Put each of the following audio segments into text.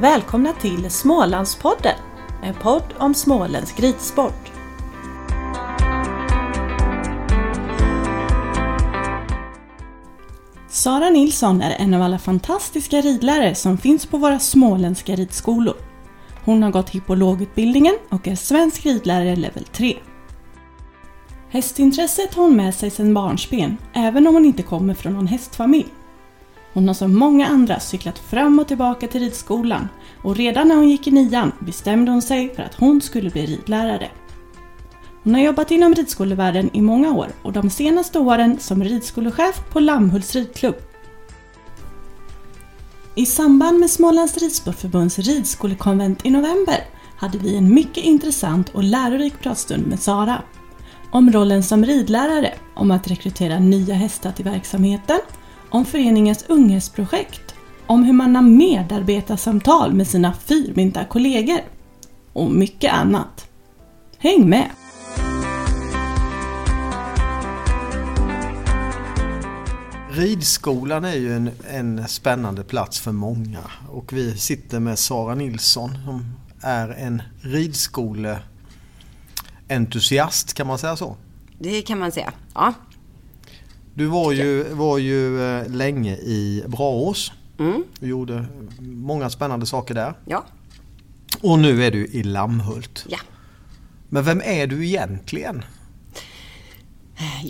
Välkomna till Smålandspodden, en podd om småländsk ridsport. Sara Nilsson är en av alla fantastiska ridlärare som finns på våra småländska ridskolor. Hon har gått hippologutbildningen och är svensk ridlärare level 3. Hästintresset har hon med sig sedan barnsben, även om hon inte kommer från någon hästfamilj. Hon har som många andra cyklat fram och tillbaka till ridskolan och redan när hon gick i nian bestämde hon sig för att hon skulle bli ridlärare. Hon har jobbat inom ridskolevärlden i många år och de senaste åren som ridskolechef på Lammhults ridklubb. I samband med Smålands ridsportförbunds ridskolekonvent i november hade vi en mycket intressant och lärorik pratstund med Sara. Om rollen som ridlärare, om att rekrytera nya hästar till verksamheten, om föreningens unghästprojekt, om hur man har medarbetarsamtal med sina fyrbenta kollegor och mycket annat. Häng med! Ridskolan är ju en, en spännande plats för många och vi sitter med Sara Nilsson som är en ridskoleentusiast, kan man säga så? Det kan man säga, ja. Du var ju, var ju eh, länge i Braås. Mm. Du gjorde många spännande saker där. Ja, Och nu är du i Lammhult. ja. Men vem är du egentligen?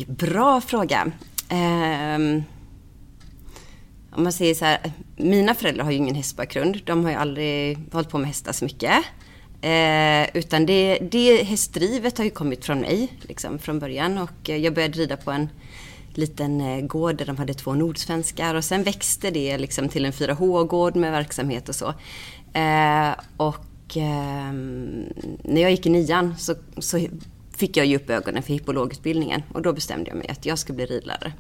Bra fråga. Ehm, om man säger så här, mina föräldrar har ju ingen hästbakgrund. De har ju aldrig hållit på med hästar så mycket. Eh, utan det, det hästdrivet har ju kommit från mig liksom, från början. Och eh, jag började rida på en liten eh, gård där de hade två nordsvenskar. Och sen växte det liksom till en 4H-gård med verksamhet och så. Eh, och ehm, när jag gick i nian så, så fick jag ju upp ögonen för hippologutbildningen. Och då bestämde jag mig att jag ska bli ridlärare.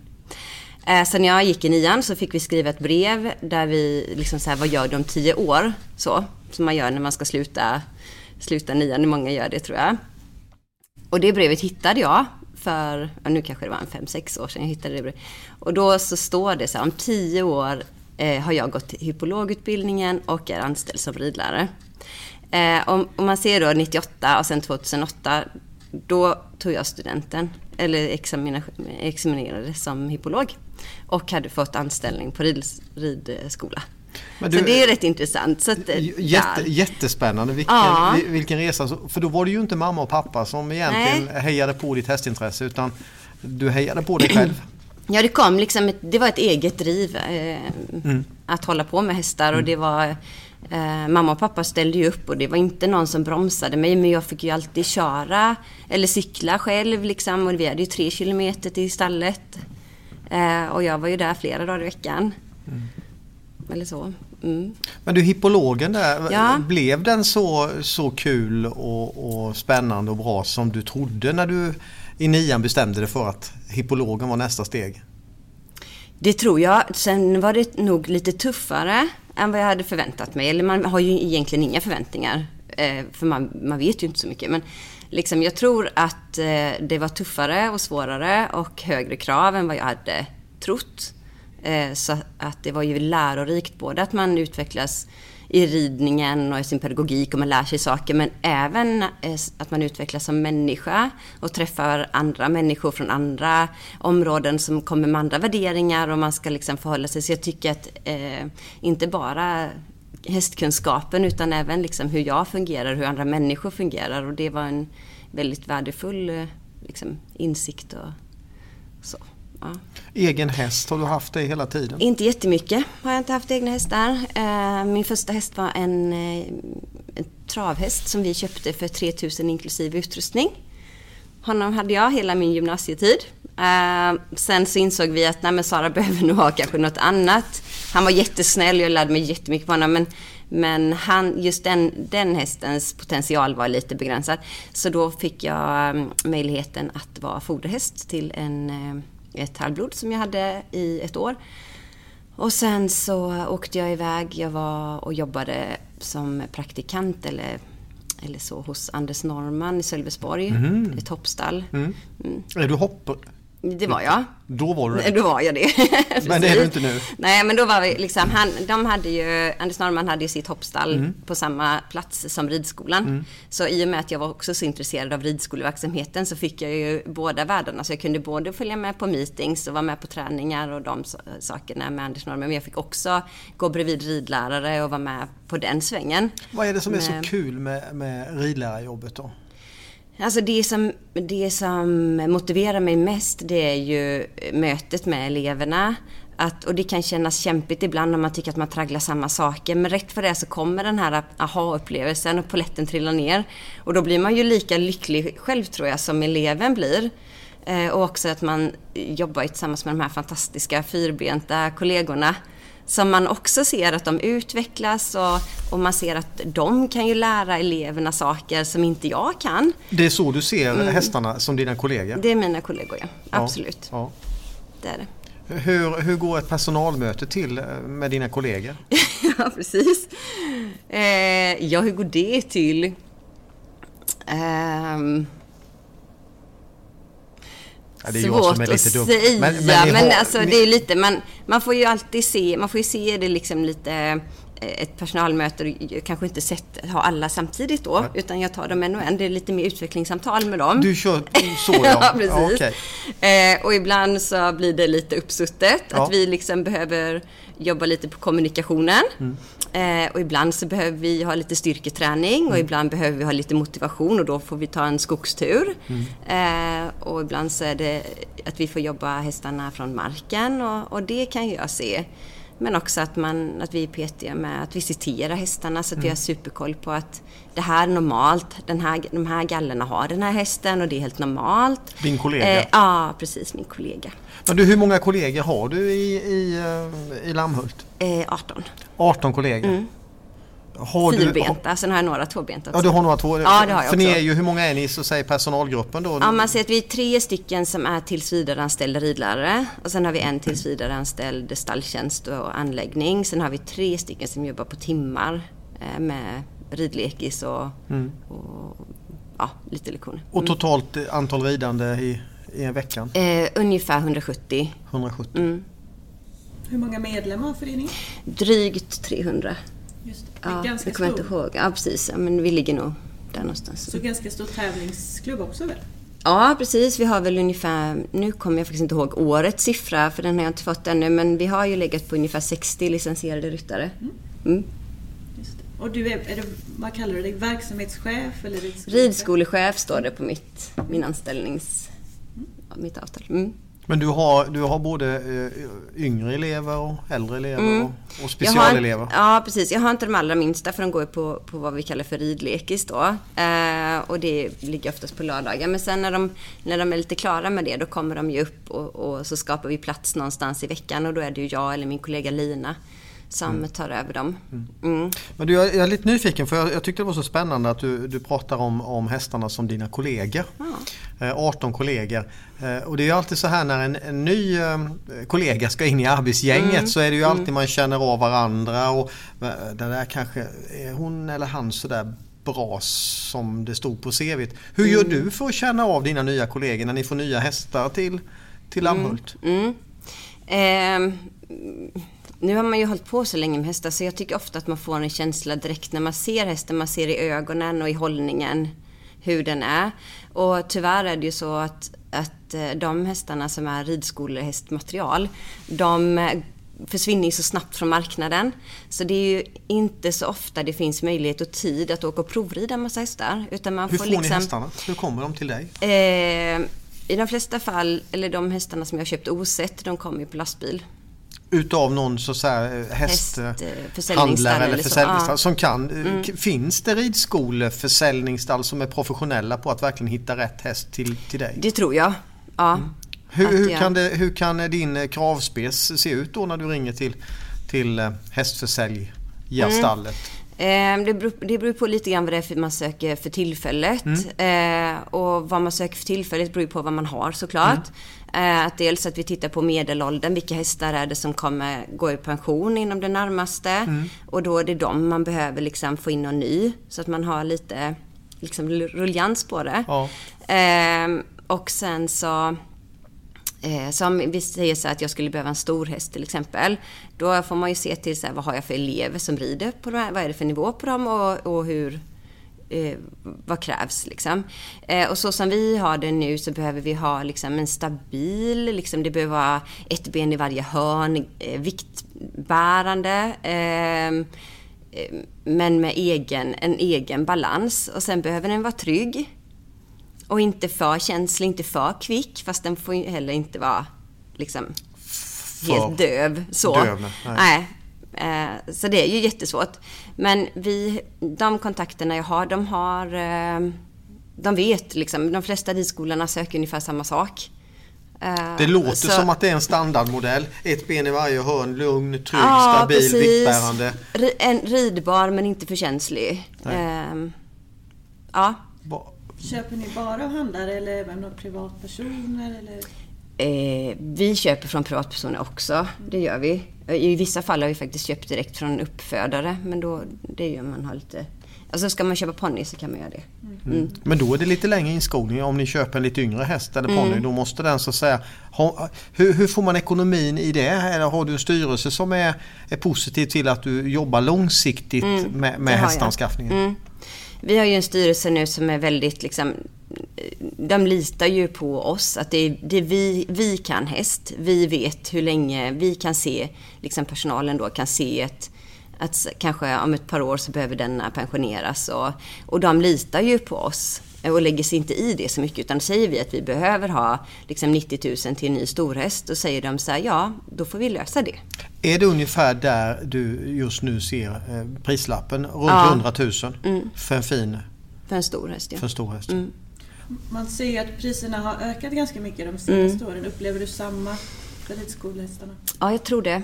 Eh, sen när jag gick i nian så fick vi skriva ett brev där vi liksom så här, vad gör du om tio år? Så, som man gör när man ska sluta, sluta nian. Många gör det tror jag. Och det brevet hittade jag för, ja, nu kanske det var en fem, sex år sedan jag hittade det brevet. Och då så står det så här, om tio år eh, har jag gått hypologutbildningen och är anställd som ridlärare. Eh, om, om man ser då 98 och sen 2008, då tog jag studenten, eller examinerades som hypolog och hade fått anställning på rid, ridskola. Men så du- det är rätt intressant. Så att, eh, Jätte, jättespännande. Vilken, Ja. vil- vilken resa. För då var det ju inte mamma och pappa som egentligen hejade på ditt hästintresse utan du hejade på dig själv. Ja, det kom liksom, ett, det var ett eget driv eh, att hålla på med hästar och det var eh, Mamma och pappa ställde ju upp och det var inte någon som bromsade mig men jag fick ju alltid köra eller cykla själv liksom och vi hade ju tre kilometer till stallet. Eh, och jag var ju där flera dagar i veckan. Eller så. Mm. Men du, hippologen där, Ja. blev den så, så kul och, och spännande och bra som du trodde när du i nian bestämde dig för att hippologen var nästa steg? Det tror jag. Sen var det nog lite tuffare än vad jag hade förväntat mig. Eller man har ju egentligen inga förväntningar. Eh, för man, man vet ju inte så mycket. Men liksom, jag tror att eh, det var tuffare och svårare och högre krav än vad jag hade trott. Eh, så att det var ju lärorikt både att man utvecklas i ridningen och i sin pedagogik och man lär sig saker men även eh, att man utvecklas som människa och träffar andra människor från andra områden som kommer med andra värderingar och man ska liksom förhålla sig. Så jag tycker att eh, inte bara hästkunskapen utan även liksom hur jag fungerar, hur andra människor fungerar och det var en väldigt värdefull eh, liksom, insikt och så. Ja. Egen häst, har du haft det hela tiden? Inte jättemycket har jag inte haft egna hästar. Eh, min första häst var en, eh, en travhäst som vi köpte för 3000 inklusive utrustning. Honom hade jag hela min gymnasietid. Eh, sen så insåg vi att nej, men Sara behöver nog ha kanske något annat. Han var jättesnäll och jag lärde mig jättemycket på honom. Men, men han, just den, den hästens potential var lite begränsad. Så då fick jag möjligheten att vara foderhäst till en, ett halvblod som jag hade i ett år. Och sen så åkte jag iväg. Jag var och jobbade som praktikant eller, eller så hos Anders Norman i Sölvesborg. Ett hoppstall. Mm. Är du hopp... Det var jag. Då var du det. Då var jag det. Men det är du inte nu. Nej, men då var vi liksom, han, de hade ju, Anders Norrman hade ju sitt hoppstall Mm. på samma plats som ridskolan. Så i och med att jag var också så intresserad av ridskoleverksamheten så fick jag ju båda världarna. Så jag kunde både följa med på meetings och vara med på träningar och de sakerna med Anders Norrman. Men jag fick också gå bredvid ridlärare och vara med på den svängen. Vad är det som är så Men- kul med, med ridlärarjobbet då? Alltså det som, det som motiverar mig mest det är ju eh, mötet med eleverna. Att, och det kan kännas kämpigt ibland om man tycker att man tragglar samma saker. Men rätt för det så kommer den här aha-upplevelsen och poletten trillar ner. Och då blir man ju lika lycklig själv tror jag som eleven blir. Eh, och också att man jobbar tillsammans med de här fantastiska fyrbenta kollegorna. Som man också ser att de utvecklas och, och man ser att de kan ju lära eleverna saker som inte jag kan. Det är så du ser Mm. hästarna som dina kollegor? Det är mina kollegor, ja. Absolut. Ja. Det är det. Hur, hur går ett personalmöte till eh, med dina kollegor? ja, precis. Eh, ja, hur går det till? Ehm, Ja, det är jag svårt som är lite att dum. säga. Men- Men, men har- alltså, ni- det är lite, man, man får ju alltid se, man får ju se det liksom lite eh, ett personalmöte kanske inte sett, ha alla samtidigt då, utan jag tar dem en och en. Det är lite mer utvecklingssamtal med dem. Du kör så ja? ja, precis. Ja, okej. eh, och ibland så blir det lite uppsuttet. Ja. Att vi liksom behöver jobba lite på kommunikationen. Mm. Eh, och ibland så behöver vi ha lite styrketräning Mm. och ibland behöver vi ha lite motivation och då får vi ta en skogstur. Mm. Eh, och ibland så är det att vi får jobba hästarna från marken och, och det kan jag se. Men också att, man, att vi är petiga med att visitera hästarna så att vi Mm. har superkoll på att det här är normalt. Den här, de här gallerna har den här hästen och det är helt normalt. Din kollega? Eh, ja, precis. Min kollega. Men du, hur många kollegor har du i, i, eh, i Lammhult? Eh, 18. 18 kollegor? Har du, har, Fyrbenta. Sen har jag några tvåbenta också. ja, du har några två? Ja, det har jag För ni också. är ju, hur många är ni så säger personalgruppen då? Ja, man säger att vi är tre stycken som är tillsvidareanställda ridlärare. Och sen har vi en tillsvidareanställd stalltjänst och anläggning. Sen har vi tre stycken som jobbar på timmar eh, med ridlekis och, Mm. och ja, lite lektioner. Och totalt antal ridande i, i en vecka? Eh, ungefär 170. 170? Mm. Hur många medlemmar har föreningen? Drygt 300. Just det. Ja, ganska det kommer jag stor. inte ihåg. Ja, precis. Ja, men vi ligger nog där någonstans. Så ganska stor tävlingsklubb också väl? Ja, precis. Vi har väl ungefär, nu kommer jag faktiskt inte ihåg årets siffra, för den har jag inte fått ännu, men vi har ju legat på ungefär 60 licensierade ryttare. Mm. Det. Och du är, är det, vad kallar du dig, verksamhetschef eller ridskochef? Ridskolechef står det på mitt, min anställnings... Mitt avtal. Mm. Men du har, du har både eh, yngre elever och äldre elever och, och har, specialelever? ja, precis. Jag har inte de allra minsta för de går på, på vad vi kallar för ridlekis då. Eh, och det ligger oftast på lördagar. Men sen när de, när de är lite klara med det då kommer de ju upp och, och så skapar vi plats någonstans i veckan och då är det ju jag eller min kollega Lina som tar över dem. Mm. Men du, jag är lite nyfiken för jag, jag tyckte det var så spännande att du, du pratar om, om hästarna som dina kollegor. Eh, 18 kollegor. Eh, och det är ju alltid så här när en, en ny eh, kollega ska in i arbetsgänget så är det ju alltid man känner av varandra och eh, det där kanske, är hon eller han sådär bra som det stod på CVt. Hur gör du för att känna av dina nya kollegor när ni får nya hästar till, till Lammhult? Mm. Ehm, nu har man ju hållit på så länge med hästar så jag tycker ofta att man får en känsla direkt när man ser hästen. Man ser i ögonen och i hållningen hur den är. Och tyvärr är det ju så att, att eh, de hästarna som är ridskolehästmaterial, de eh, försvinner så snabbt från marknaden. Så det är ju inte så ofta det finns möjlighet och tid att åka och provrida en massa hästar. Utan man Hur får får ni liksom, hästarna? Hur kommer de till dig? Eh, I de flesta fall, eller de hästarna som jag köpt osett, de kommer ju på lastbil. Utav någon så så här Häst, eh, handlare försäljningsstall eller eller så. försäljningsstall. Mm. som kan. k- Finns det ridskoleförsäljningsstall som är professionella på att verkligen hitta rätt häst till, till dig? Det tror jag. Ja. Hur, att hur, jag- kan det, hur kan din eh, kravspec se ut då när du ringer till, till eh, hästförsäljarstallet? Eh, det, beror, det beror på lite grann vad det är man söker för tillfället. Eh, och vad man söker för tillfället beror ju på vad man har såklart. Eh, att dels att vi tittar på medelåldern, vilka hästar är det som kommer gå i pension inom det närmaste. Och då är det de man behöver liksom få in någon ny. Så att man har lite liksom, ruljans på det. Ja. Ehm, och sen så Eh, så om vi säger så att jag skulle behöva en stor häst till exempel. Då får man ju se till så här, vad har jag för elever som rider på de här, vad är det för nivå på dem och, och hur, eh, vad krävs liksom. Eh, och så som vi har det nu så behöver vi ha liksom en stabil, liksom, det behöver vara ett ben i varje hörn, eh, viktbärande. Ehm, eh, men med egen, en egen balans. Och sen behöver den vara trygg. Och inte för känslig, inte för kvick, fast den får heller inte vara liksom helt döv. Så. Döv, nej. nej. Eh, så det är ju jättesvårt. Men vi, de kontakterna jag har, de har... Eh, de vet liksom, de flesta ridskolorna söker ungefär samma sak. Eh, Det låter så- som att det är en standardmodell. Ett ben i varje hörn, lugn, trygg, Ja, stabil, precis. viktbärande. En ridbar men inte för känslig. Ehm, ja. Köper ni bara av handlare eller även av privatpersoner? Eller? Eh, vi köper från privatpersoner också. Det gör vi. I vissa fall har vi faktiskt köpt direkt från uppfödare. Men då, det gör man har lite... Alltså ska man köpa ponny så kan man göra det. Mm. Men då är det lite längre inskolning. Om ni köper en lite yngre häst eller ponny Mm. då måste den så att säga... Ha, hur, hur får man ekonomin i det? Eller har du en styrelse som är, är positiv till att du jobbar långsiktigt med, Mm, med jag. hästanskaffningen? Mm. Vi har ju en styrelse nu som är väldigt liksom, de litar ju på oss. Att det är, det är vi, vi kan häst. Vi vet hur länge, vi kan se, liksom personalen då kan se ett, att kanske om ett par år så behöver denna pensioneras. Och, och de litar ju på oss och lägger sig inte i det så mycket. Utan säger vi att vi behöver ha liksom 90 000 till en ny storhäst, då säger de så här, ja, då får vi lösa det. Är det ungefär där du just nu ser eh, prislappen? Runt Ja. 100 000 för en fin, För en stor häst, ja. för en stor häst? Mm. Man ser ju att priserna har ökat ganska mycket de senaste åren. Upplever du samma för ridskolehästarna? Ja, jag tror det.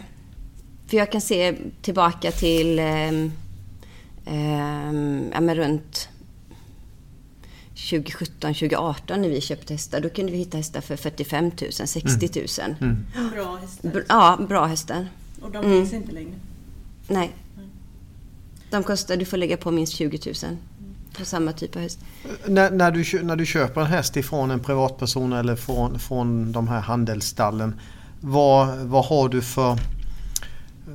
För jag kan se tillbaka till ehm, ehm, ja, men runt 2017, 2018 när vi köpte hästar. Då kunde vi hitta hästar för 45 000, 60 000. Bra hästar. Br- Ja, bra hästar. Och de finns inte längre. Nej. De kostar, du får lägga på minst 20 000 på samma typ av häst. När, när, du, när du köper en häst ifrån en privatperson eller från, från de här handelsstallen. Vad, vad har du för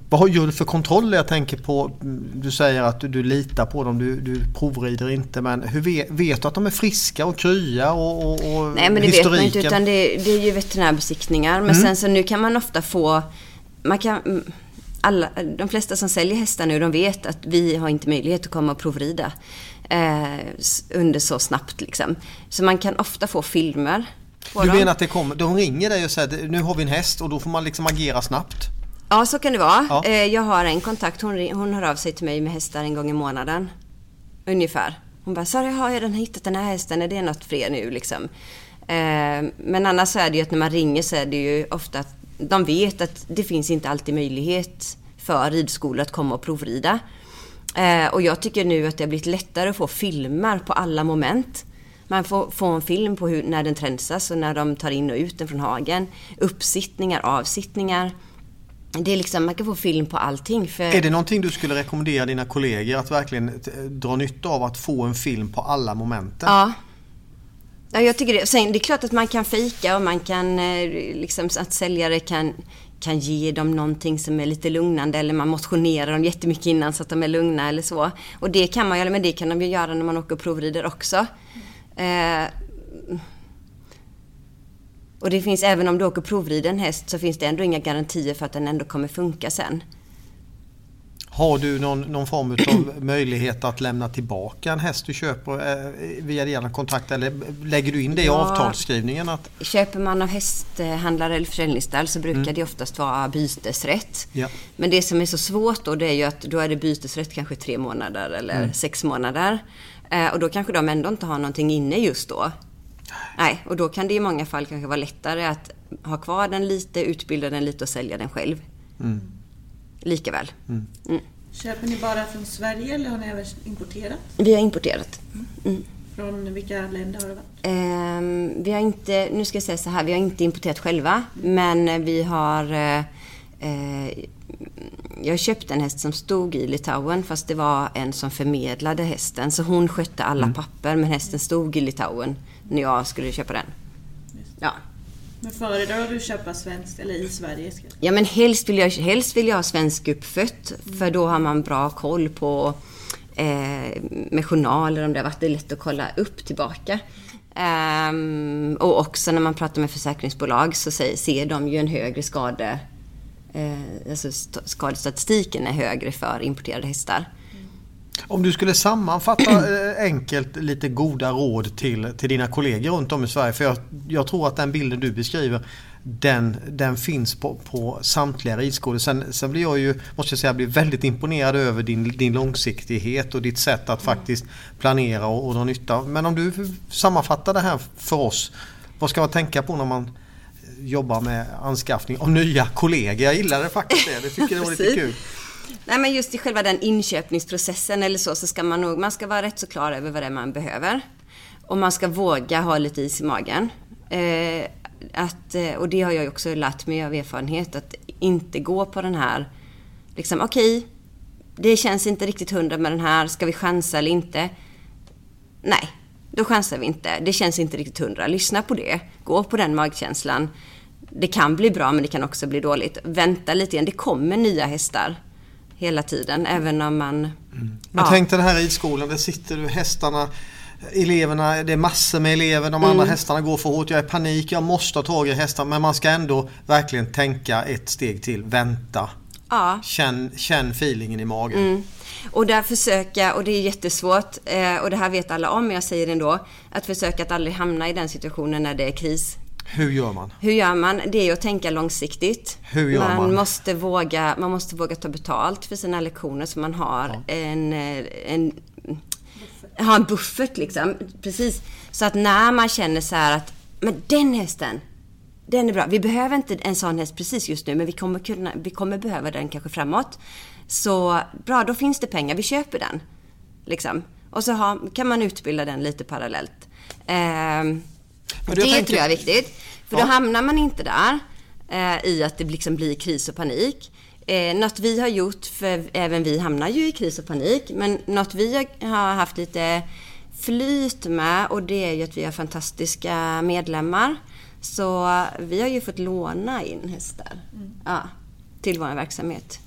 vad gör du för kontroller? Jag tänker på, du säger att du, du litar på dem, du, du provrider inte. Men hur vet, vet du att de är friska och krya och, och, och Nej, men det vet man inte. historiken? Utan det, det är ju veterinärbesiktningar. Men sen så nu kan man ofta få... Man kan, mm, alla, de flesta som säljer hästar nu, de vet att vi har inte möjlighet att komma och provrida under så snabbt. Liksom. Så man kan ofta få filmer Du dem. menar att det kommer, de ringer dig och säger nu har vi en häst och då får man liksom agera snabbt? Ja, så kan det vara. Ja. Eh, Jag har en kontakt, hon, hon hör av sig till mig med hästar en gång i månaden. Ungefär. Hon bara, Sara, har jag den, hittat den här hästen? Är det något för er nu? Liksom. Eh, Men annars så är det ju att när man ringer så är det ju ofta att de vet att det finns inte alltid möjlighet för ridskolor att komma och provrida. Eh, Och jag tycker nu att det har blivit lättare att få filmer på alla moment. Man får få en film på hur, när den tränsas och när de tar in och ut den från hagen. Uppsittningar, avsittningar. Det är liksom, man kan få film på allting. För, Är det någonting du skulle rekommendera dina kollegor att verkligen eh, dra nytta av att få en film på alla momenten? Ja. ja, jag tycker det. Sen, det är klart att man kan fejka och man kan, eh, liksom, att säljare kan, kan ge dem någonting som är lite lugnande eller man motionerar dem jättemycket innan så att de är lugna eller så. Och det kan man göra, men det kan de ju göra när man åker och provrider också. Eh, och det finns, även om du åker och provrider en häst så finns det ändå inga garantier för att den ändå kommer funka sen. Har du någon, någon form av möjlighet att lämna tillbaka en häst du köper eh, via dina kontakter eller lägger du in det i Ja. avtalsskrivningen? Att, Köper man av hästhandlare eller försäljningsstall så brukar det oftast vara bytesrätt. Ja. Men det som är så svårt då det är ju att då är det bytesrätt kanske tre månader eller sex månader. Eh, och då kanske de ändå inte har någonting inne just då. Nej, och då kan det i många fall kanske vara lättare att ha kvar den lite, utbilda den lite och sälja den själv. Lika väl. Köper ni bara från Sverige eller har ni även importerat? Vi har importerat. Från vilka länder har det varit? Ehm, vi har inte, nu ska jag säga så här, vi har inte importerat själva. Men vi har... Eh, eh, jag köpte en häst som stod i Litauen fast det var en som förmedlade hästen. Så hon skötte alla papper men hästen stod i Litauen när jag skulle köpa den. Ja. Men föredrar du att köpa svenskt eller i Sverige? Ja men helst vill jag, helst vill jag ha svensk uppfött. Mm. För då har man bra koll på eh, med journaler om det har varit. Det är lätt att kolla upp tillbaka. Um, och också när man pratar med försäkringsbolag så ser, ser de ju en högre skade... Eh, alltså skadestatistiken är högre för importerade hästar. Om du skulle sammanfatta eh, enkelt lite goda råd till, till dina kollegor runt om i Sverige. För jag, jag tror att den bilden du beskriver den, den finns på, på samtliga ridskolor. Sen, sen blir jag ju, måste jag säga, blir väldigt imponerad över din, din långsiktighet och ditt sätt att faktiskt planera och, och dra nytta. Men om du sammanfattar det här för oss. Vad ska man tänka på när man jobbar med anskaffning av nya kollegor? Jag gillar det faktiskt det. Det tycker jag var lite kul. Nej men just i själva den inköpningsprocessen eller så, så ska man nog, man ska vara rätt så klar över vad det är man behöver. Och man ska våga ha lite is i magen. Eh, att, eh, och det har jag också lärt mig av erfarenhet, att inte gå på den här, liksom okej, okay, det känns inte riktigt hundra med den här, ska vi chansa eller inte? Nej, då chansar vi inte. Det känns inte riktigt hundra. Lyssna på det. Gå på den magkänslan. Det kan bli bra, men det kan också bli dåligt. Vänta lite grann. Det kommer nya hästar hela tiden, även om man... Mm. Men ja. tänk det här ridskolan, där sitter du, hästarna eleverna, det är massor med elever, de andra mm. hästarna går för hårt, jag är i panik, jag måste ha tag i hästar. Men man ska ändå verkligen tänka ett steg till, vänta. Ja. Känn, känn feelingen i magen. Mm. Och där försöka, och det är jättesvårt, eh, och det här vet alla om, men jag säger det ändå, att försöka att aldrig hamna i den situationen när det är kris. Hur gör man? Hur gör man? Det är att tänka långsiktigt. Hur gör man? Man måste våga, man måste våga ta betalt för sina lektioner så man har ja. en, eh, en ha en buffert liksom. Precis. Så att när man känner så här att, men den hästen, den är bra. Vi behöver inte en sån häst precis just nu, men vi kommer, kunna, vi kommer behöva den kanske framåt. Så bra, då finns det pengar. Vi köper den. Liksom. Och så ha, kan man utbilda den lite parallellt. Eh, det tänker... tror jag är viktigt. För ja. då hamnar man inte där eh, i att det liksom blir kris och panik. Eh, något vi har gjort, för även vi hamnar ju i kris och panik, men något vi har haft lite flyt med och det är ju att vi har fantastiska medlemmar. Så vi har ju fått låna in hästar mm. ja, till vår verksamhet.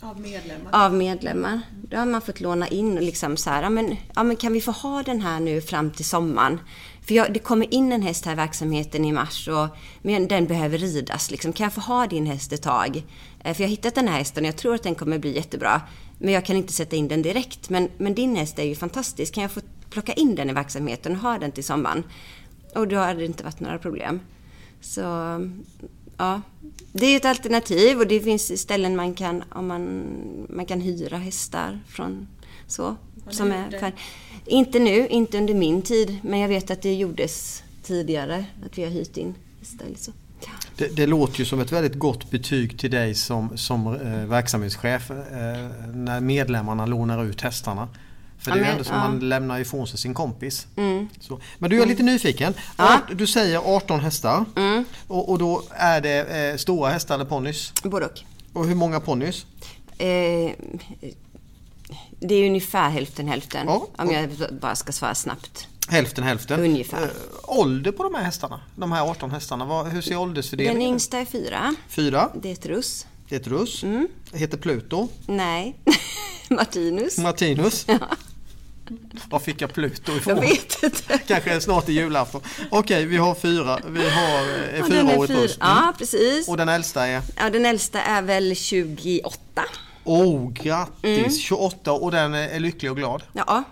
Av medlemmar? Av medlemmar. Då har man fått låna in och liksom så här, ja men, ja men kan vi få ha den här nu fram till sommaren? För jag, det kommer in en häst här i verksamheten i mars och men den behöver ridas. Liksom. Kan jag få ha din häst ett tag? Eh, för jag har hittat den här hästen och jag tror att den kommer bli jättebra. Men jag kan inte sätta in den direkt. Men, men din häst är ju fantastisk. Kan jag få plocka in den i verksamheten och ha den till sommaren? Och då har det inte varit några problem. Så ja, det är ett alternativ och det finns ställen man kan, om man, man kan hyra hästar från så. Som är, inte nu, inte under min tid, men jag vet att det gjordes tidigare, att vi har hyrt in hästar så. Det, det, låter ju som ett väldigt gott betyg till dig som, som eh, verksamhetschef eh, när medlemmarna lånar ut hästarna. För det är ju ändå som ja. man lämnar ifrån sig sin kompis. Mm. Men du är lite nyfiken. Ja. Du säger 18 hästar. Mm. Och, och, då är det eh, stora hästar eller ponnys? Både och. Och hur många ponnys? Eh, det är ungefär hälften hälften. Ja, om jag bara ska svara snabbt. Hälften hälften. Ungefär. Äh, ålder på de här hästarna? De här 18 hästarna. Vad, hur ser åldersfördelningen Den yngsta är fyra. Fyra. Det är ett russ. Det är ett russ. Mm. Heter Pluto? Nej. Martinus. Martinus. Ja. Var fick jag Pluto ifrån? Jag vet inte. Kanske snart i julafton. Okej, vi har fyra. Vi har eh, ja, fyraårigt russ. Mm. Ja, precis. Och den äldsta är? Ja, den äldsta är väl 28. Oh, grattis! Mm. 28 och den är lycklig och glad? Ja,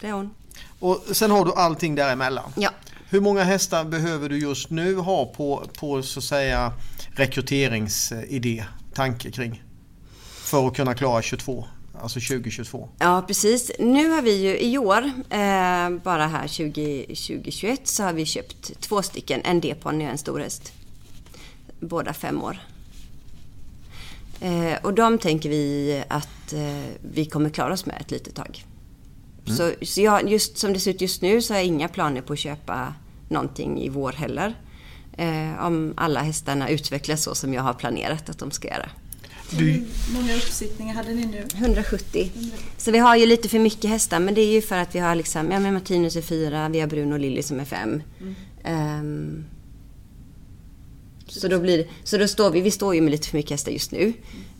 det är hon. Och sen har du allting däremellan? Ja. Hur många hästar behöver du just nu ha på, på så att säga rekryteringsidé, tanke kring? För att kunna klara 22? Alltså 2022? Ja, precis. Nu har vi ju i år, eh, bara här 20, 2021, så har vi köpt två stycken. En D-ponny och en storhäst. Båda fem år. Eh, och de tänker vi att eh, vi kommer klara oss med ett litet tag. Mm. Så, så jag, just som det ser ut just nu så har jag inga planer på att köpa någonting i vår heller. Eh, om alla hästarna utvecklas så som jag har planerat att de ska göra. Du... Hur många uppsittningar hade ni nu? 170. 170. Så vi har ju lite för mycket hästar men det är ju för att vi har liksom, ja men Martinus är fyra, vi har Bruno och Lilly som är fem. Mm. Um, Så då, blir, så då står vi, vi står ju med lite för mycket hästar just nu.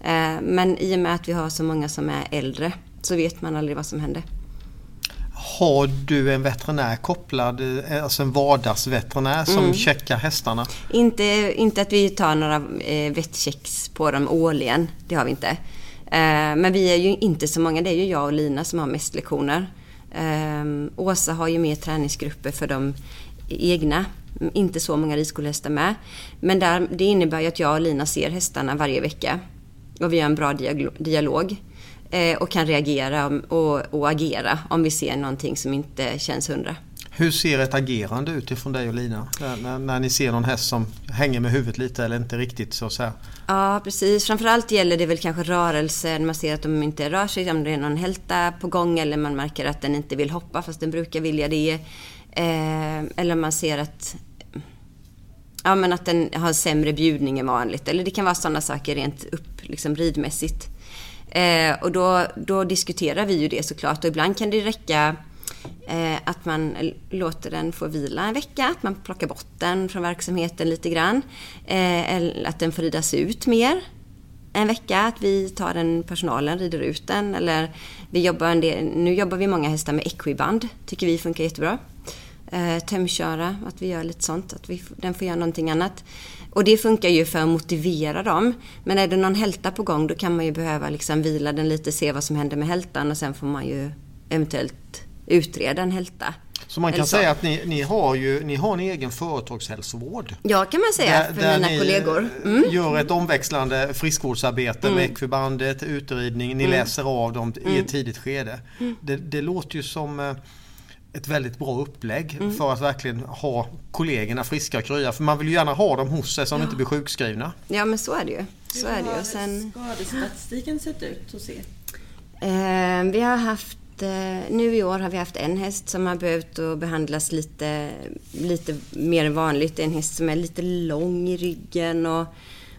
Eh, men i och med att vi har så många som är äldre så vet man aldrig vad som händer. Har du en veterinär kopplad, eh, alltså en vardagsveterinär som mm. checkar hästarna? Inte, inte att vi tar några eh, vettchecks på dem årligen, det har vi inte. Eh, men vi är ju inte så många, det är ju jag och Lina som har mest lektioner. Åsa har ju mer träningsgrupper för de egna, inte så många ridskolehästar med. Men där, det innebär ju att jag och Lina ser hästarna varje vecka. Och vi har en bra dialog. Eh, och kan reagera och, och, agera om vi ser någonting som inte känns hundra. Hur ser ett agerande ut ifrån dig och Lina? När, när, ni ser någon häst som hänger med huvudet lite eller inte riktigt så att säga? Ja precis. Framförallt gäller det väl kanske rörelser. Man ser att de inte rör sig. Om det är någon hälta på gång eller man märker att den inte vill hoppa fast den brukar vilja det. Eh, eller man ser att Ja men att den har sämre bjudning än vanligt. Eller det kan vara sådana saker rent upp, liksom ridmässigt. Eh, och då, då diskuterar vi ju det såklart och ibland kan det räcka eh, att man låter den få vila en vecka, att man plockar bort den från verksamheten lite grann. Eh, eller att den får ridas ut mer en vecka, att vi tar den personalen, rider ut den. Eller vi jobbar en del, nu jobbar vi många hästar med equiband, tycker vi funkar jättebra. Eh, tömköra, att vi gör lite sånt, att vi, den får göra någonting annat. Och det funkar ju för att motivera dem. Men är det någon hälta på gång då kan man ju behöva liksom vila den lite, se vad som händer med hältan och sen får man ju eventuellt utreda en hälta. Så man kan så. säga att ni, ni, har ju ni har en egen företagshälsovård? Ja, kan man säga där, för där mina kollegor. Mm. gör ett omväxlande friskvårdsarbete mm. med ekvibandet, utridning, ni mm. läser av dem i ett mm. tidigt skede. Mm. Det, det, låter ju som eh, ett väldigt bra upplägg mm. för att verkligen ha kollegorna friska och krya. För man vill ju gärna ha dem hos sig så de inte blir sjukskrivna. Ja men så är det ju. Så Hur är det ju. Sen... skadestatistiken sett ut hos er? Eh, vi har haft eh, nu i år har vi haft en häst som har behövt att behandlas lite, lite mer än vanligt. En häst som är lite lång i ryggen och,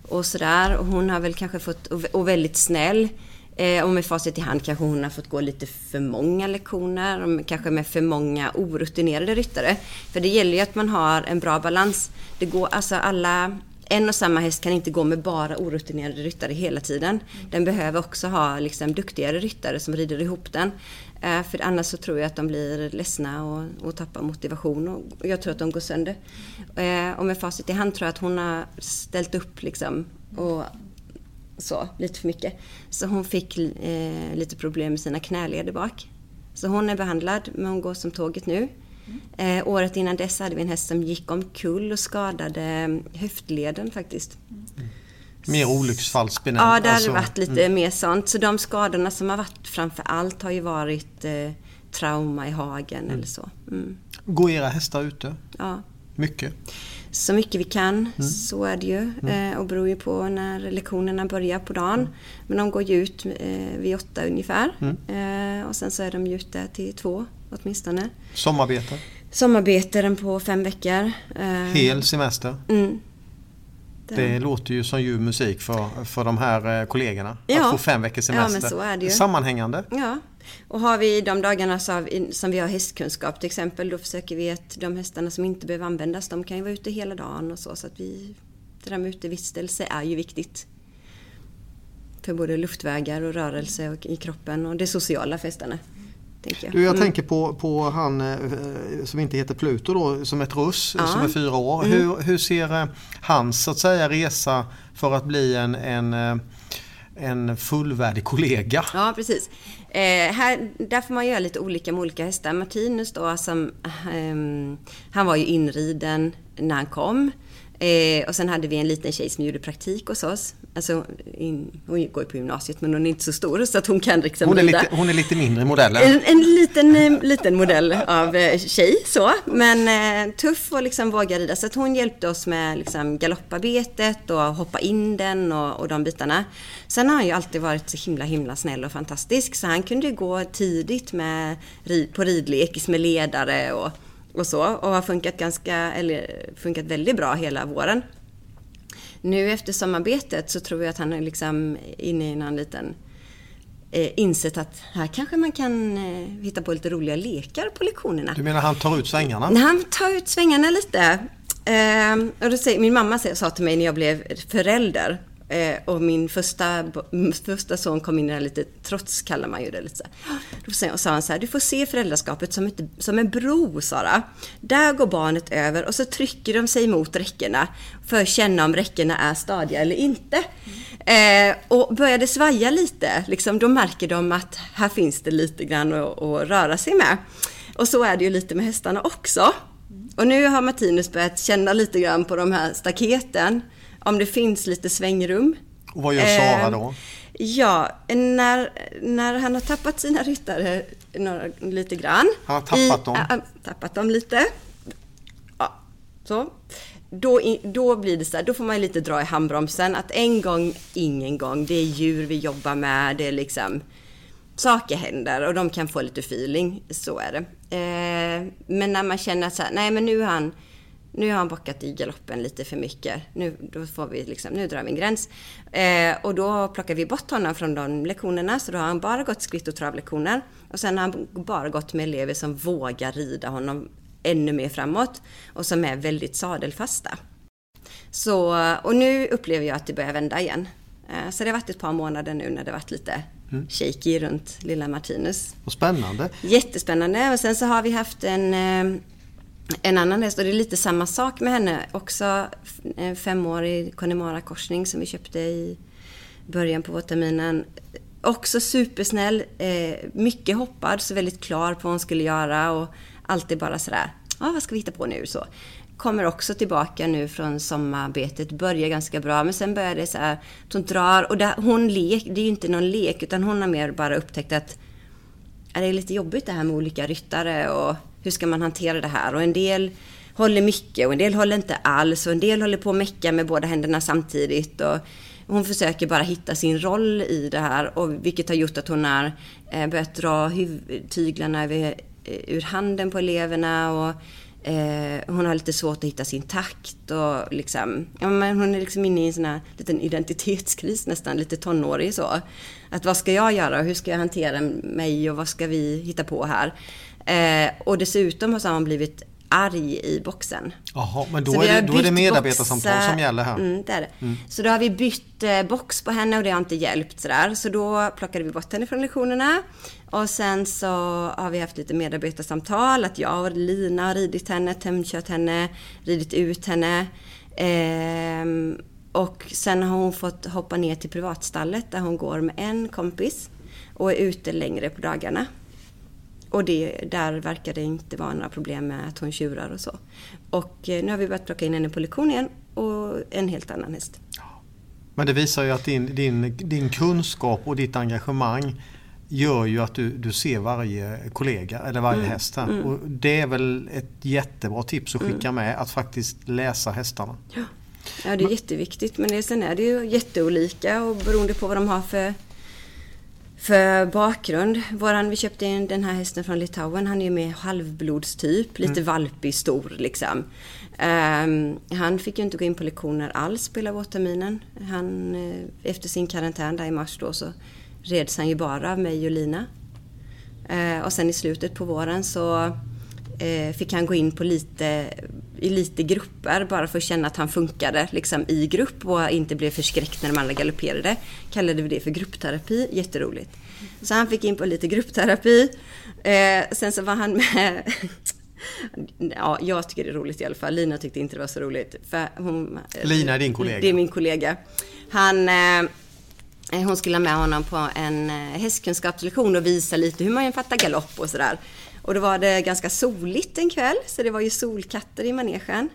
och sådär. hon har väl kanske fått, och väldigt snäll. Eh, och med facit i hand kanske hon har fått gå lite för många lektioner, kanske med för många orutinerade ryttare. För det gäller ju att man har en bra balans. Det går, alltså alla, en och samma häst kan inte gå med bara orutinerade ryttare hela tiden. Den behöver också ha liksom, duktigare ryttare som rider ihop den. Eh, för annars så tror jag att de blir ledsna och, och tappar motivation och, och jag tror att de går sönder. Eh, och med facit i hand tror jag att hon har ställt upp liksom och så, lite för mycket. Så hon fick eh, lite problem med sina knäleder bak. Så hon är behandlad, men hon går som tåget nu. Mm. Eh, året innan dess hade vi en häst som gick omkull och skadade mm, höftleden faktiskt. Mm. Mer olycksfallsbenämning? Ja, det har alltså, varit lite mm. mer sånt. Så de skadorna som har varit framför allt har ju varit eh, trauma i hagen eller så. Mm. Går era hästar ute? Ja. Mycket? Så mycket vi kan. Mm. Så är det ju. Mm. Eh, och beror ju på när lektionerna börjar på dagen. Mm. Men de går ju ut eh, vid åtta ungefär. Mm. Eh, och sen så är de ju ute till två åtminstone. Sommarbete? Sommarbete på fem veckor. Hel semester? Mm. Det låter ju som ljuv musik för, för de här kollegorna. Ja. Att få fem veckors semester. Ja. Sammanhängande. Ja, och har vi de dagarna som vi har hästkunskap till exempel, då försöker vi att de hästarna som inte behöver användas, de kan ju vara ute hela dagen och så. Så att vi, det där med utevistelse är ju viktigt. För både luftvägar och rörelse och i kroppen och det sociala för hästarna. Jag. Du, jag mm. tänker på, på han eh, som inte heter Pluto då, som är ett russ, ja. som är fyra år. Mm. Hur, hur ser eh, hans så att säga resa för att bli en, en eh, en fullvärdig kollega. Ja, precis. Eh, här, där får man göra lite olika med olika hästar. Martinus då, som, eh, han var ju inriden när han kom. Eh, och sen hade vi en liten tjej som gjorde praktik hos oss. Alltså, in, hon går ju på gymnasiet men hon är inte så stor så att hon kan liksom hon är lite, hon är lite mindre modellen. En, en liten, eh, liten modell av eh, tjej så. Men eh, tuff och liksom våga rida. Så att hon hjälpte oss med liksom, galopparbetet och hoppa in den och, och de bitarna. Sen har han ju alltid varit så himla himla snäll och fantastisk. Så han kunde gå tidigt med, på ridlekis med ledare och och så och har funkat ganska, eller funkat väldigt bra hela våren. Nu efter sommarbetet så tror jag att han är liksom inne i någon liten eh, insett att här kanske man kan eh, hitta på lite roliga lekar på lektionerna. Du menar han tar ut svängarna? Han tar ut svängarna lite. Ehm, och då säger, min mamma sa till mig när jag blev förälder eh, och min första, första son kom in i det här lite trots kallar man ju det lite så här. Då sa han så här, du får se föräldraskapet som, ett, som en bro Sara. Där går barnet över och så trycker de sig mot räckena för att känna om räckena är stadiga eller inte. Eh, och börjar det svaja lite, liksom, då märker de att här finns det lite grann att, att röra sig med. Och så är det ju lite med hästarna också. Och nu har Martinus börjat känna lite grann på de här staketen. Om det finns lite svängrum. Och vad gör Sara då? Eh, ja, när, när han har tappat sina ryttare några, lite grann. Han har tappat i, dem? Äh, tappat dem lite. Ja, så. Då, då blir det så här, då får man lite dra i handbromsen. Att en gång, ingen gång. Det är djur vi jobbar med. Det är liksom saker händer och de kan få lite feeling. Så är det. Eh, men när man känner att så här, nej men nu har han nu har han bockat i galoppen lite för mycket. Nu, då får vi liksom, nu drar vi en gräns. Eh, och då plockar vi bort honom från de lektionerna. Så då har han bara gått skritt och travlektioner. Och sen har han bara gått med elever som vågar rida honom ännu mer framåt. Och som är väldigt sadelfasta. Så, och nu upplever jag att det börjar vända igen. Eh, så det har varit ett par månader nu när det varit lite mm. shaky runt lilla Martinus. Vad spännande. Jättespännande. Och sen så har vi haft en, eh, en annan häst och det är lite samma sak med henne. Också en femårig Connemara-korsning som vi köpte i början på vårterminen. Också supersnäll, eh, mycket hoppad, så väldigt klar på vad hon skulle göra och alltid bara sådär, ah, vad ska vi hitta på nu? Så kommer också tillbaka nu från sommarbetet, börjar ganska bra, men sen börjar det så här, att hon drar och där, hon lek, det är ju inte någon lek, utan hon har mer bara upptäckt att är det lite jobbigt det här med olika ryttare och hur ska man hantera det här? Och en del håller mycket och en del håller inte alls och en del håller på att mecka med båda händerna samtidigt. Och hon försöker bara hitta sin roll i det här och vilket har gjort att hon har eh, börjat dra tyglarna över, eh, ur handen på eleverna och Eh, hon har lite svårt att hitta sin takt och liksom, ja, men hon är liksom inne i en sån här liten identitetskris nästan, lite tonårig så. Att vad ska jag göra och hur ska jag hantera mig och vad ska vi hitta på här? Eh, och dessutom har hon blivit arg i boxen. Jaha, men då, är det, då är det medarbetarsamtal boxa, som gäller här. Mm, det är det. Mm. Så då har vi bytt eh, box på henne och det har inte hjälpt sådär. Så då plockade vi bort henne från lektionerna. Och sen så har vi haft lite medarbetarsamtal, att jag och Lina har ridit henne, tömkört henne, ridit ut henne. Ehm, och sen har hon fått hoppa ner till privatstallet där hon går med en kompis och är ute längre på dagarna. Och det, där verkar det inte vara några problem med att hon tjurar och så. Och eh, nu har vi börjat plocka in henne på lektion igen och en helt annan häst. Men det visar ju att din, din, din kunskap och ditt engagemang gör ju att du, du ser varje kollega eller varje mm. häst. Mm. Och det är väl ett jättebra tips att skicka mm. med att faktiskt läsa hästarna. Ja, ja det är men, jätteviktigt men det, sen är det ju jätteolika och beroende på vad de har för för bakgrund. Våran, vi köpte in den här hästen från Litauen. Han är ju med halvblodstyp, lite mm. valpig, stor liksom. Um, han fick ju inte gå in på lektioner alls på hela vårterminen. Han, eh, efter sin karantän där i mars då så reds han ju bara av mig och Lina. Uh, och sen i slutet på våren så fick han gå in på lite, i lite grupper bara för att känna att han funkade liksom i grupp och inte blev förskräckt när de andra galopperade. Kallade vi det för gruppterapi, jätteroligt. Så han fick in på lite gruppterapi. Uh, sen så var han med Ja, jag tycker det är roligt i alla fall. Lina tyckte inte det var så roligt. För hon, Lina är din kollega? Det är min kollega. Han, eh, hon skulle ha med honom på en eh, hästkunskapslektion och visa lite hur man fattar galopp och sådär. Och då var det ganska soligt en kväll, så det var ju solkatter i manegen.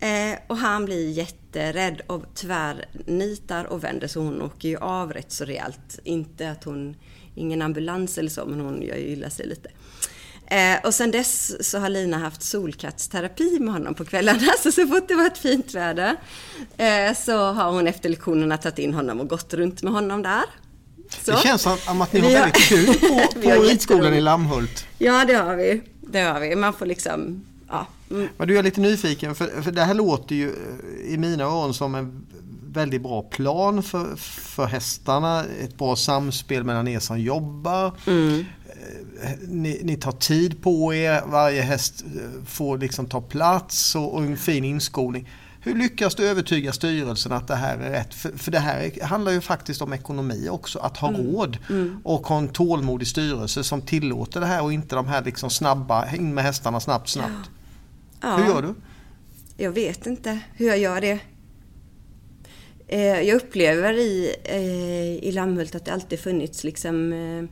Eh, och han blir jätterädd och tvärnitar och vänder så hon åker ju av rätt så rejält. Inte att hon, ingen ambulans eller så, men hon gör ju illa sig lite. Eh, och sen dess så har Lina haft solkattsterapi med honom på kvällarna. Så så fort det varit fint väder eh, så har hon efter lektionerna tagit in honom och gått runt med honom där. Så. Det känns som att ni har väldigt kul på, på ridskolan i Lammhult. Ja, det har vi. Det har vi. Man får liksom... Ja. Mm. Men du är lite nyfiken, för, för det här låter ju eh, i mina öron som en väldigt bra plan för, för hästarna. Ett bra samspel mellan er som jobbar. Mm ni, ni, tar tid på er, varje häst eh, får liksom ta plats och, och en fin inskolning. Hur lyckas du övertyga styrelsen att det här är rätt? För, för det här handlar ju faktiskt om ekonomi också, att ha mm. råd mm. och ha en tålmodig styrelse som tillåter det här och inte de här liksom snabba, in med hästarna snabbt, snabbt. Ja. Hur gör du? Jag vet inte hur jag gör det. Eh, jag upplever i, eh, i Lammhult att det alltid funnits liksom eh,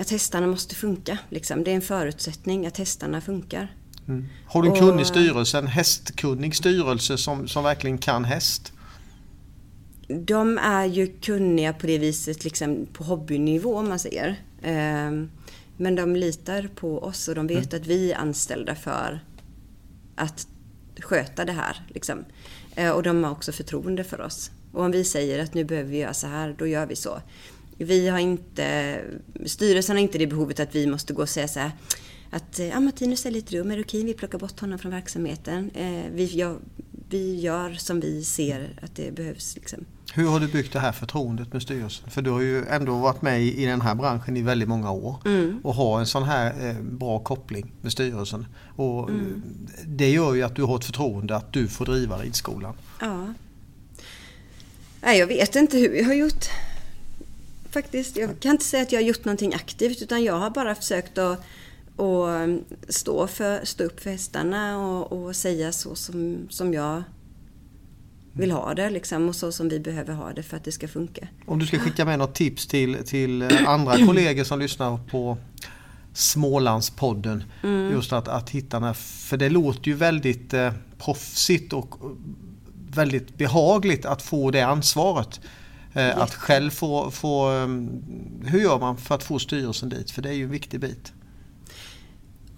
att hästarna måste funka. Liksom. Det är en förutsättning att hästarna funkar. Mm. Har du en kunnig och, styrelse, en hästkunnig styrelse som, som verkligen kan häst? De är ju kunniga på det viset liksom på hobbynivå om man säger. Men de litar på oss och de vet mm. att vi är anställda för att sköta det här. Liksom. Eh, och de har också förtroende för oss. Och om vi säger att nu behöver vi göra så här, då gör vi så. Vi har inte, styrelsen har inte det behovet att vi måste gå och säga så här att ja, Martinus är lite dum, är det okej vi plockar bort honom från verksamheten? Eh, vi, gör, vi gör som vi ser att det behövs. Liksom. Hur har du byggt det här förtroendet med styrelsen? För du har ju ändå varit med i den här branschen i väldigt många år mm. och har en sån här eh, bra koppling med styrelsen. Och mm. Det gör ju att du har ett förtroende att du får driva ridskolan. Ja. Nej, jag vet inte hur jag har gjort. Faktiskt, jag kan inte säga att jag har gjort någonting aktivt utan jag har bara försökt att och stå, för, stå upp för hästarna och, och säga så som, som jag vill ha det liksom, och så som vi behöver ha det för att det ska funka. Om du ska skicka med något tips till, till eh, andra kollegor som lyssnar på Smålandspodden. Mm. Just att, att hitta den här, för det låter ju väldigt eh, proffsigt och väldigt behagligt att få det ansvaret. Eh, att själv få, få, um, hur gör man för att få styrelsen dit? För det är ju en viktig bit.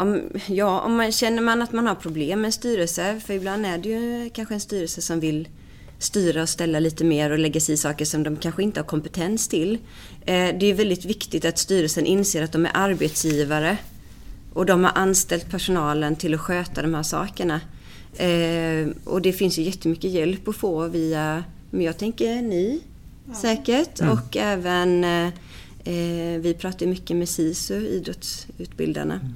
Om, ja, om man känner man att man har problem med en styrelse, för ibland är det ju kanske en styrelse som vill styra och ställa lite mer och lägga sig i saker som de kanske inte har kompetens till. Eh, det är väldigt viktigt att styrelsen inser att de är arbetsgivare och de har anställt personalen till att sköta de här sakerna. Eh, och det finns ju jättemycket hjälp att få via, men jag tänker ni ja. säkert mm. och även eh, vi pratar mycket med SISU, idrottsutbildarna mm.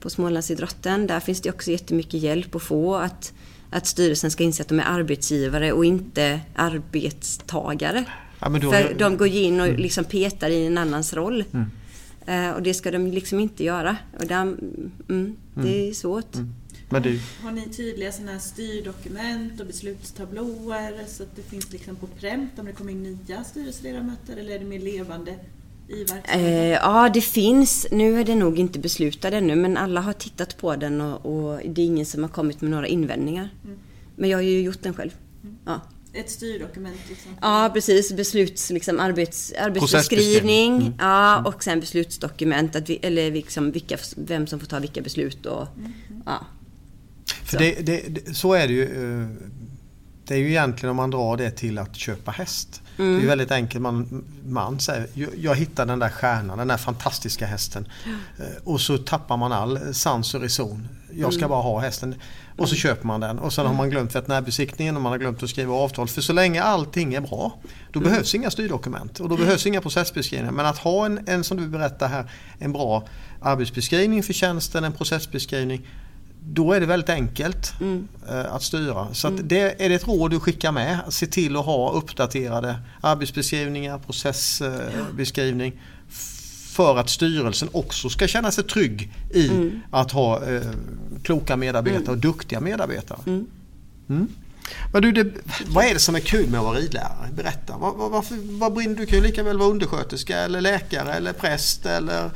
På Smålandsidrotten. Där finns det också jättemycket hjälp att få att att styrelsen ska inse att de är arbetsgivare och inte arbetstagare. Ja, då... För de går in och mm. liksom petar i en annans roll. Mm. Uh, och det ska de liksom inte göra. Och där, mm, det mm. är svårt. Mm. Du... Har ni tydliga såna här styrdokument och beslutstablåer så att det finns liksom på pränt om det kommer in nya styrelseledamöter eller är det mer levande i verksamheten? Eh, ja, det finns. Nu är det nog inte beslutad ännu, men alla har tittat på den och, och det är ingen som har kommit med några invändningar. Mm. Men jag har ju gjort den själv. Mm. Ja. Ett styrdokument? Liksom. Ja, precis. Besluts, liksom, arbets, arbetsbeskrivning mm. ja, mm. och sen beslutsdokument. Att vi, eller liksom vilka, vem som får ta vilka beslut. Och, mm. ja. För så. Det, det, så är det ju. Eh, det är ju egentligen om man drar det till att köpa häst. Mm. Det är väldigt enkelt. Man, man säger, jag hittar den där stjärnan, den där fantastiska hästen. Mm. Och så tappar man all sans och reson. Jag ska mm. bara ha hästen. Och så mm. köper man den. Och sen har man glömt veterinärbesiktningen och man har glömt att skriva avtal. För så länge allting är bra, då mm. behövs inga styrdokument. Och då behövs inga processbeskrivningar. Men att ha en, en, som du berättar här, en bra arbetsbeskrivning för tjänsten, en processbeskrivning då är det väldigt enkelt mm. Eh, att styra. Så att mm. det är det ett råd du skickar med. Se till att ha uppdaterade arbetsbeskrivningar, processbeskrivning. För att styrelsen också ska känna sig trygg i mm. att ha eh, kloka medarbetare mm. och duktiga medarbetare. Mm. Men du, det, vad är det som är kul med att vara ridlärare? Berätta. Vad, vad, varför, vad brinner du? kan ju lika väl vara undersköterska eller läkare eller präst eller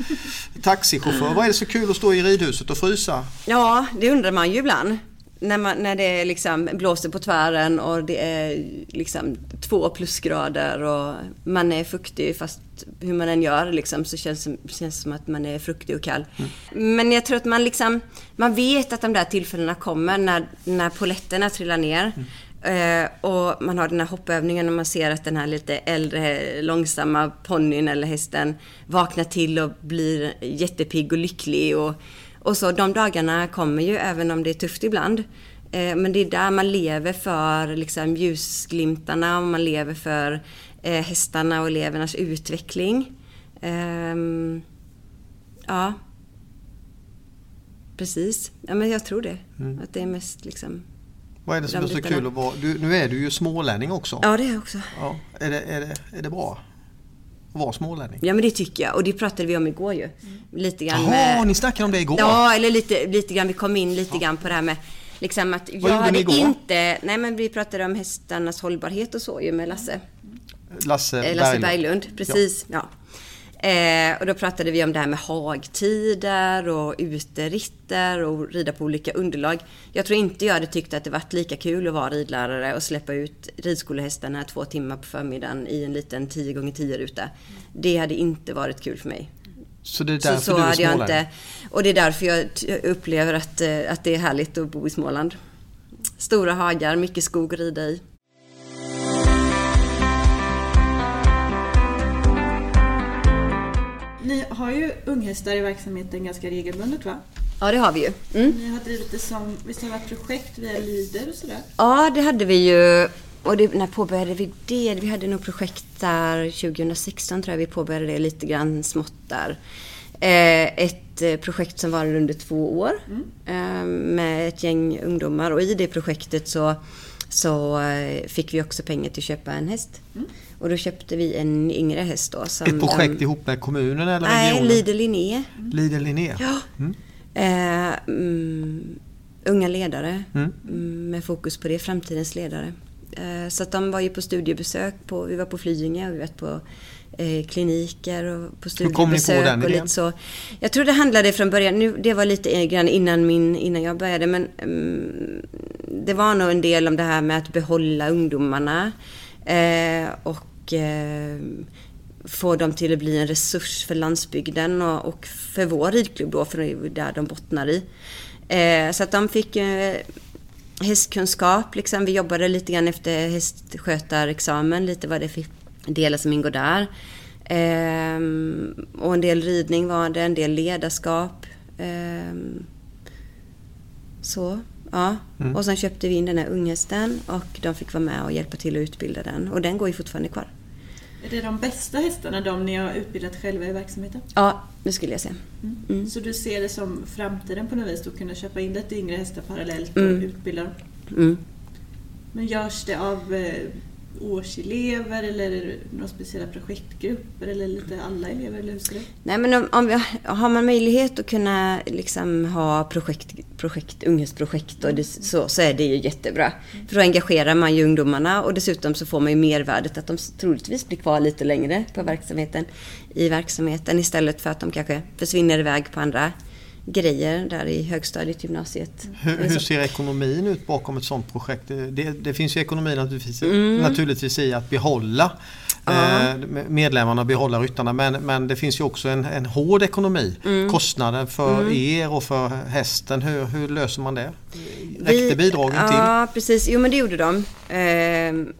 taxichaufför. Vad är det så kul att stå i ridhuset och frysa? Ja, det undrar man ju ibland. När, man, när det liksom blåser på tvären och det är liksom två plusgrader och man är fuktig fast hur man än gör liksom, så känns det känns som att man är fruktig och kall. Mm. Men jag tror att man liksom, man vet att de där tillfällena kommer när, när poletterna trillar ner. Mm. Eh, och man har den här hoppövningen och man ser att den här lite äldre, långsamma ponnyn eller hästen vaknar till och blir jättepigg och lycklig. Och, och så de dagarna kommer ju även om det är tufft ibland. Eh, men det är där man lever för liksom, ljusglimtarna och man lever för eh, hästarna och elevernas utveckling. Um, Ja. Precis. Ja, men jag tror det. Att det är mest liksom... Vad är det som De är så bitarna. kul att vara... Du, nu är du ju smålänning också. Ja, det är jag också. Ja. Är, det, är, det, är det bra att vara smålänning? Ja, men det tycker jag. Och det pratade vi om igår ju. Lite grann Jaha, med... ni snackade om det igår? Ja, eller lite, lite grann. Vi kom in lite grann på det här med liksom att jag gjorde ni hade igår? inte... Nej, men vi pratade om hästarnas hållbarhet och så ju med Lasse. Lasse, Eh, Lasse Berglund. Berglund, precis. Ja. Eh, och då pratade vi om det här med hagtider och uteritter och rida på olika underlag. Jag tror inte jag hade tyckt att det varit lika kul att vara ridlärare och släppa ut ridskolehästarna två timmar på förmiddagen i en liten 10 x 10 ruta. Det hade inte varit kul för mig. Så det är Så, därför så du är hade jag inte. Och det är därför jag upplever att, eh, att det är härligt att bo i Småland. Stora hagar, mycket skog att rida i. Ni har ju unghästar i verksamheten ganska regelbundet va? Ja, det har vi ju. Mm. Ni har drivit det som, visst har det varit projekt via Lider och sådär? Ja, det hade vi ju. Och det, när påbörjade vi det? Vi hade nog projekt där 2016 tror jag vi påbörjade det lite grann smått där. Eh, ett eh, projekt som var under två år eh, med ett gäng ungdomar och i det projektet så, så eh, fick vi också pengar till att köpa en häst. Och då köpte vi en yngre häst då. Som Ett projekt de, ihop med kommunen eller Nej, regionen? Lider Linné. Lider Linné? Ja. Eh, mm, unga ledare Mm. mm, med fokus på det, framtidens ledare. Eh, så att de var ju på studiebesök, på, vi var på Flyinge och vi var på eh, kliniker och på studiebesök. den och idén? lite så. Jag tror det handlade från början, nu, det var lite grann innan, min, innan jag började, men mm, det var nog en del om det här med att behålla ungdomarna eh, och och eh, få dem till att bli en resurs för landsbygden och, för vår ridklubb då, för det är ju där de bottnar i. Eh, så att de fick eh, hästkunskap, liksom. vi jobbade lite grann efter hästskötarexamen, lite vad det är för delar som ingår där. Ehm, och en del ridning var det, en del ledarskap. Ehm, så, ja. Mm. Och sen köpte vi in den här unghästen och de fick vara med och hjälpa till att utbilda den. Och den går ju fortfarande kvar. Är det de bästa hästarna, de ni har utbildat själva i verksamheten? Ja, det skulle jag säga. Mm. Så du ser det som framtiden på något vis, att kunna köpa in lite yngre hästar parallellt och Mm. utbilda dem? Mm. Men görs det av eh, årselever eller är det några speciella projektgrupper eller lite alla elever eller hur ser det? Nej men om, om vi, har man möjlighet att kunna liksom ha projekt, projekt, unghästprojekt och det, så, så är det ju jättebra. För då engagerar man ju ungdomarna och dessutom så får man ju mervärdet att de troligtvis blir kvar lite längre på verksamheten, i verksamheten istället för att de kanske försvinner iväg på andra grejer där i högstadiet, gymnasiet. Hur, hur ser ekonomin ut bakom ett sådant projekt? Det, det, finns ju ekonomi naturligtvis, Mm. naturligtvis i att behålla eh, medlemmarna, behålla ryttarna. Men, men det finns ju också en, en hård ekonomi. Mm. Kostnaden för er och för hästen, hur, hur löser man det? Räckte Vi- bidragen till? Ja, precis. Jo, men det gjorde de. Ehm,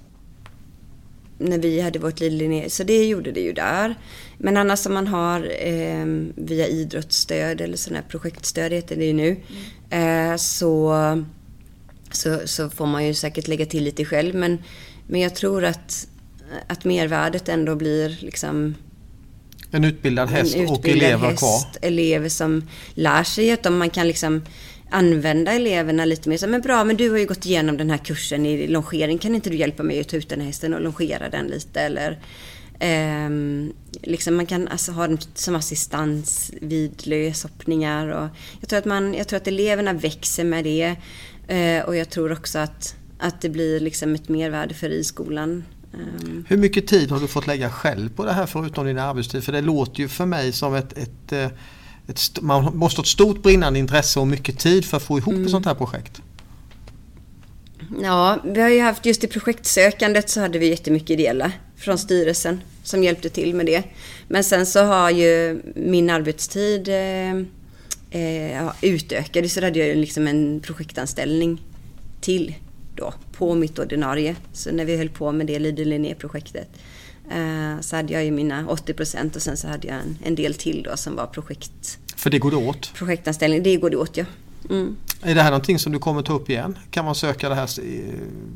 när vi hade vårt Lidlinje, så det gjorde det ju där. Men annars om man har ehm, via idrottsstöd eller sådana här projektstöd heter det ju nu. eh, så, så, så får man ju säkert lägga till lite själv. Men, men jag tror att, att mervärdet ändå blir liksom En utbildad häst en och utbildad elever häst, kvar? elever som lär sig att man kan liksom använda eleverna lite mer. Så, men bra, men du har ju gått igenom den här kursen i longering. Kan inte du hjälpa mig att ta ut den här hästen och longera den lite? Eller, ehm, liksom man kan alltså ha den som assistans vid löshoppningar. Och jag, tror att man, jag tror att eleverna växer med det. Eh, och jag tror också att, att det blir liksom ett mervärde för i skolan. Ehm. Hur mycket tid har du fått lägga själv på det här förutom din arbetstid? För det låter ju för mig som ett, ett, eh, ett man måste ha ett stort brinnande intresse och mycket tid för att få ihop Mm. ett sånt här projekt. Ja, vi har ju haft just i projektsökandet så hade vi jättemycket ideella från styrelsen som hjälpte till med det. Men sen så har ju min arbetstid eh, eh, utökades så hade jag liksom en projektanställning till då på mitt ordinarie. Så när vi höll på med det Lider Linné-projektet eh, så hade jag ju mina 80 procent och sen så hade jag en, en del till då som var projekt, För det går det åt. projektanställning. Det går det åt ja. Mm. Är det här någonting som du kommer ta upp igen? Kan man söka det här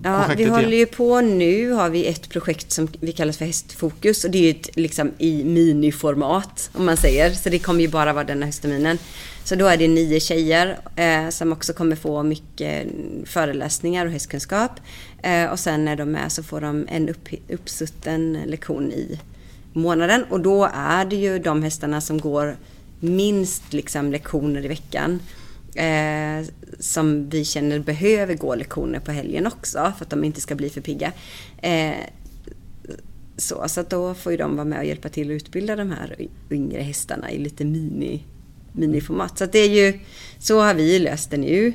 Ja, projektet vi håller igen? ju på nu, har vi ett projekt som vi kallar för Hästfokus och det är ju ett, liksom i miniformat om man säger. Så det kommer ju bara vara den här höstterminen. Så då är det nio tjejer eh, som också kommer få mycket föreläsningar och hästkunskap. Eh, och sen när de är så får de en upp, uppsutten lektion i månaden. Och då är det ju de hästarna som går minst liksom lektioner i veckan. Eh, som vi känner behöver gå lektioner på helgen också för att de inte ska bli för pigga. Eh, så, så att då får ju de vara med och hjälpa till att utbilda de här yngre hästarna i lite mini, miniformat. Så att det är ju, så har vi löst det nu.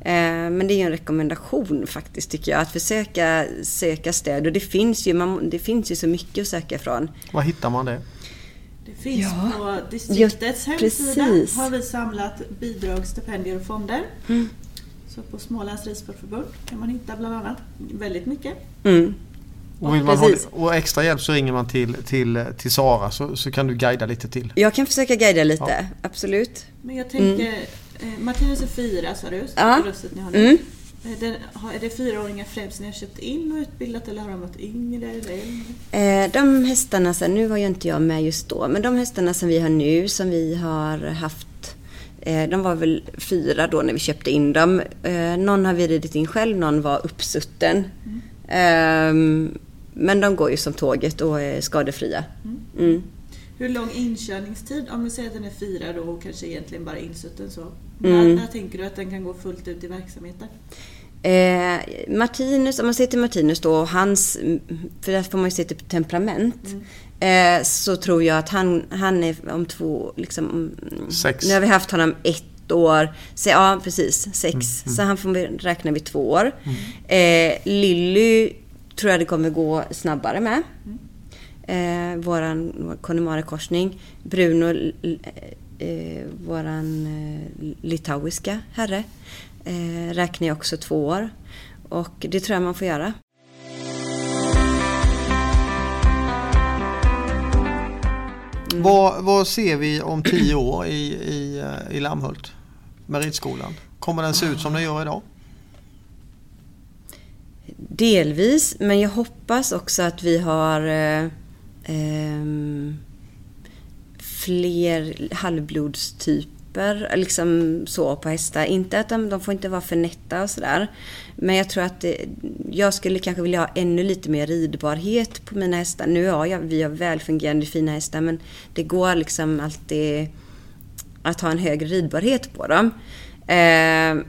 Eh, men det är ju en rekommendation faktiskt tycker jag, att försöka söka stöd. Och det finns ju, man, det finns ju så mycket att söka från. Var hittar man det? Det finns Ja. på distriktets Ja, hemsida precis. har vi samlat bidrag, stipendier och fonder. Mm. Så på Smålands Ridsportförbund kan man hitta bland annat väldigt mycket. Mm. Och, vill man ha, och extra hjälp så ringer man till, till, till Sara så, så kan du guida lite till. Jag kan försöka guida lite, Ja. absolut. Men jag tänker, eh, Martinus är fyra sa du, så Ja. röstet ni har nu. Mm. Eh, Den, har, är det fyraåringar främst ni har köpt in och utbildat eller har de varit yngre eller äldre? Eh, de hästarna, sen, nu var ju inte jag med just då, men de hästarna som vi har nu som vi har haft, de var väl fyra då när vi köpte in dem. Någon har vi ridit in själv, någon var uppsutten. Ehm, men de går ju som tåget och är skadefria. Mm. Hur lång inkörningstid? Om du säger att den är fyra då och kanske egentligen bara insutten så. Mm. När, när tänker du att den kan gå fullt ut i verksamheten? Eh, Martinus, om man ser till Martinus då, hans, för där får man ju se till temperament. Eh, så tror jag att han, han är om två, liksom, mm, Sex. Nu har vi haft honom ett år, så, ja precis, sex. Så han får räkna vid två år. Eh, Lilly tror jag det kommer gå snabbare med. Eh, våran Connemare-korsning. Bruno, eh, våran eh, litauiska herre, eh, räknar jag också två år. Och det tror jag man får göra. Mm. Vad, vad ser vi om tio år i, i, eh, i Lammhult? Med ridskolan? Kommer den se ut som den gör idag? Delvis, men jag hoppas också att vi har eh, ehm, fler halvblodstyper liksom så på hästar. Inte att de, de får inte vara för nätta och sådär. Men jag tror att det, jag skulle kanske vilja ha ännu lite mer ridbarhet på mina hästar. Nu har jag, vi har välfungerande fina hästar men det går liksom alltid att ha en högre ridbarhet på dem. Eh,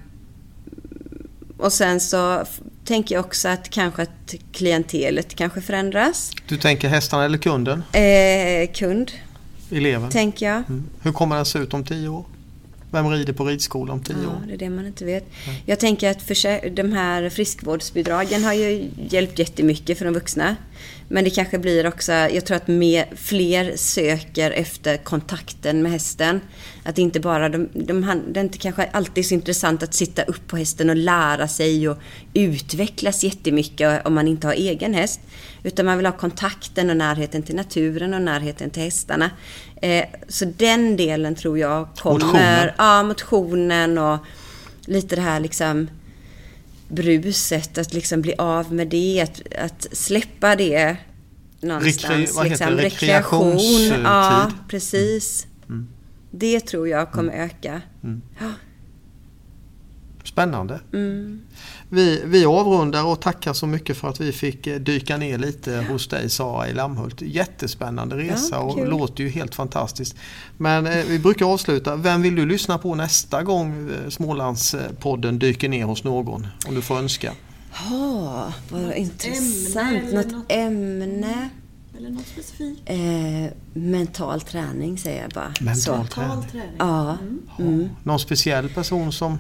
och sen så tänker jag också att kanske att klientelet kanske förändras. Du tänker hästarna eller kunden? Eh, kund, Eleven? tänker jag. Mm. Hur kommer den se ut om tio år? Vem rider på ridskola om tio Ja, år? det är det man inte vet. Jag tänker att de här friskvårdsbidragen har ju hjälpt jättemycket för de vuxna. Men det kanske blir också, jag tror att mer, fler söker efter kontakten med hästen. Att inte bara, de, de, det är inte kanske alltid så intressant att sitta upp på hästen och lära sig och utvecklas jättemycket om man inte har egen häst. Utan man vill ha kontakten och närheten till naturen och närheten till hästarna. Eh, så den delen tror jag kommer... Motionen. Ja, motionen och lite det här liksom bruset, att liksom bli av med det, att, att släppa det någonstans. Rekre- liksom. Rekreation. Ja, precis. Mm. Det tror jag kommer öka. Spännande. Mm. Vi, vi avrundar och tackar så mycket för att vi fick eh, dyka ner lite hos dig Sara i Lammhult. Jättespännande resa Ja, och kul. låter ju helt fantastiskt. Men eh, vi brukar avsluta. Vem vill du lyssna på nästa gång eh, Smålandspodden dyker ner hos någon? Om du får önska. Ja, vad Något intressant. ämne Något något- ämne. Eller något specifikt? Eh, mental träning säger jag bara. Mental Så. träning. Mental träning? Ja. Mm. Någon speciell person som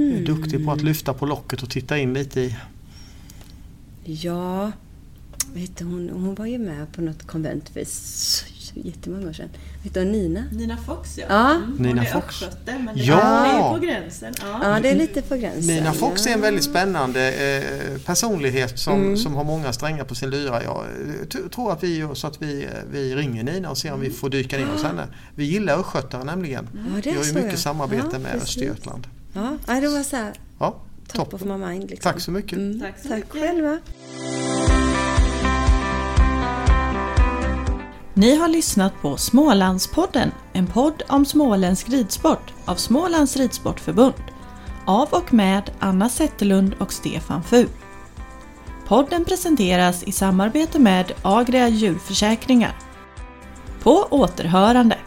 är duktig på att lyfta på locket och titta in lite i? Ja, vet du, hon, hon var ju med på något konvent för så, så jättemånga år sedan. Vet du, Nina? Nina Fox ja. Ja. Mm, hon Nina är Fox. östgöte men det Ja. är ju på gränsen. Ja. Ja, det är lite på gränsen. Nina Fox är en väldigt spännande eh, personlighet som, Mm. som har många strängar på sin lyra. Jag eh, tror att vi gör så att vi, eh, vi ringer Nina och ser om vi får dyka ner hos henne. Vi gillar östgötare nämligen. Ja, det vi har ju mycket samarbete Ja, med precis. Östergötland. Ja, det var så här, Ja, top of my mind. Liksom. Tack så mycket. Mm. Tack så Tack mycket. själva. Ni har lyssnat på Smålandspodden, en podd om småländsk ridsport av Smålands Ridsportförbund. Av och med Anna Zetterlund och Stefan Fu. Podden presenteras i samarbete med Agria djurförsäkringar. På återhörande!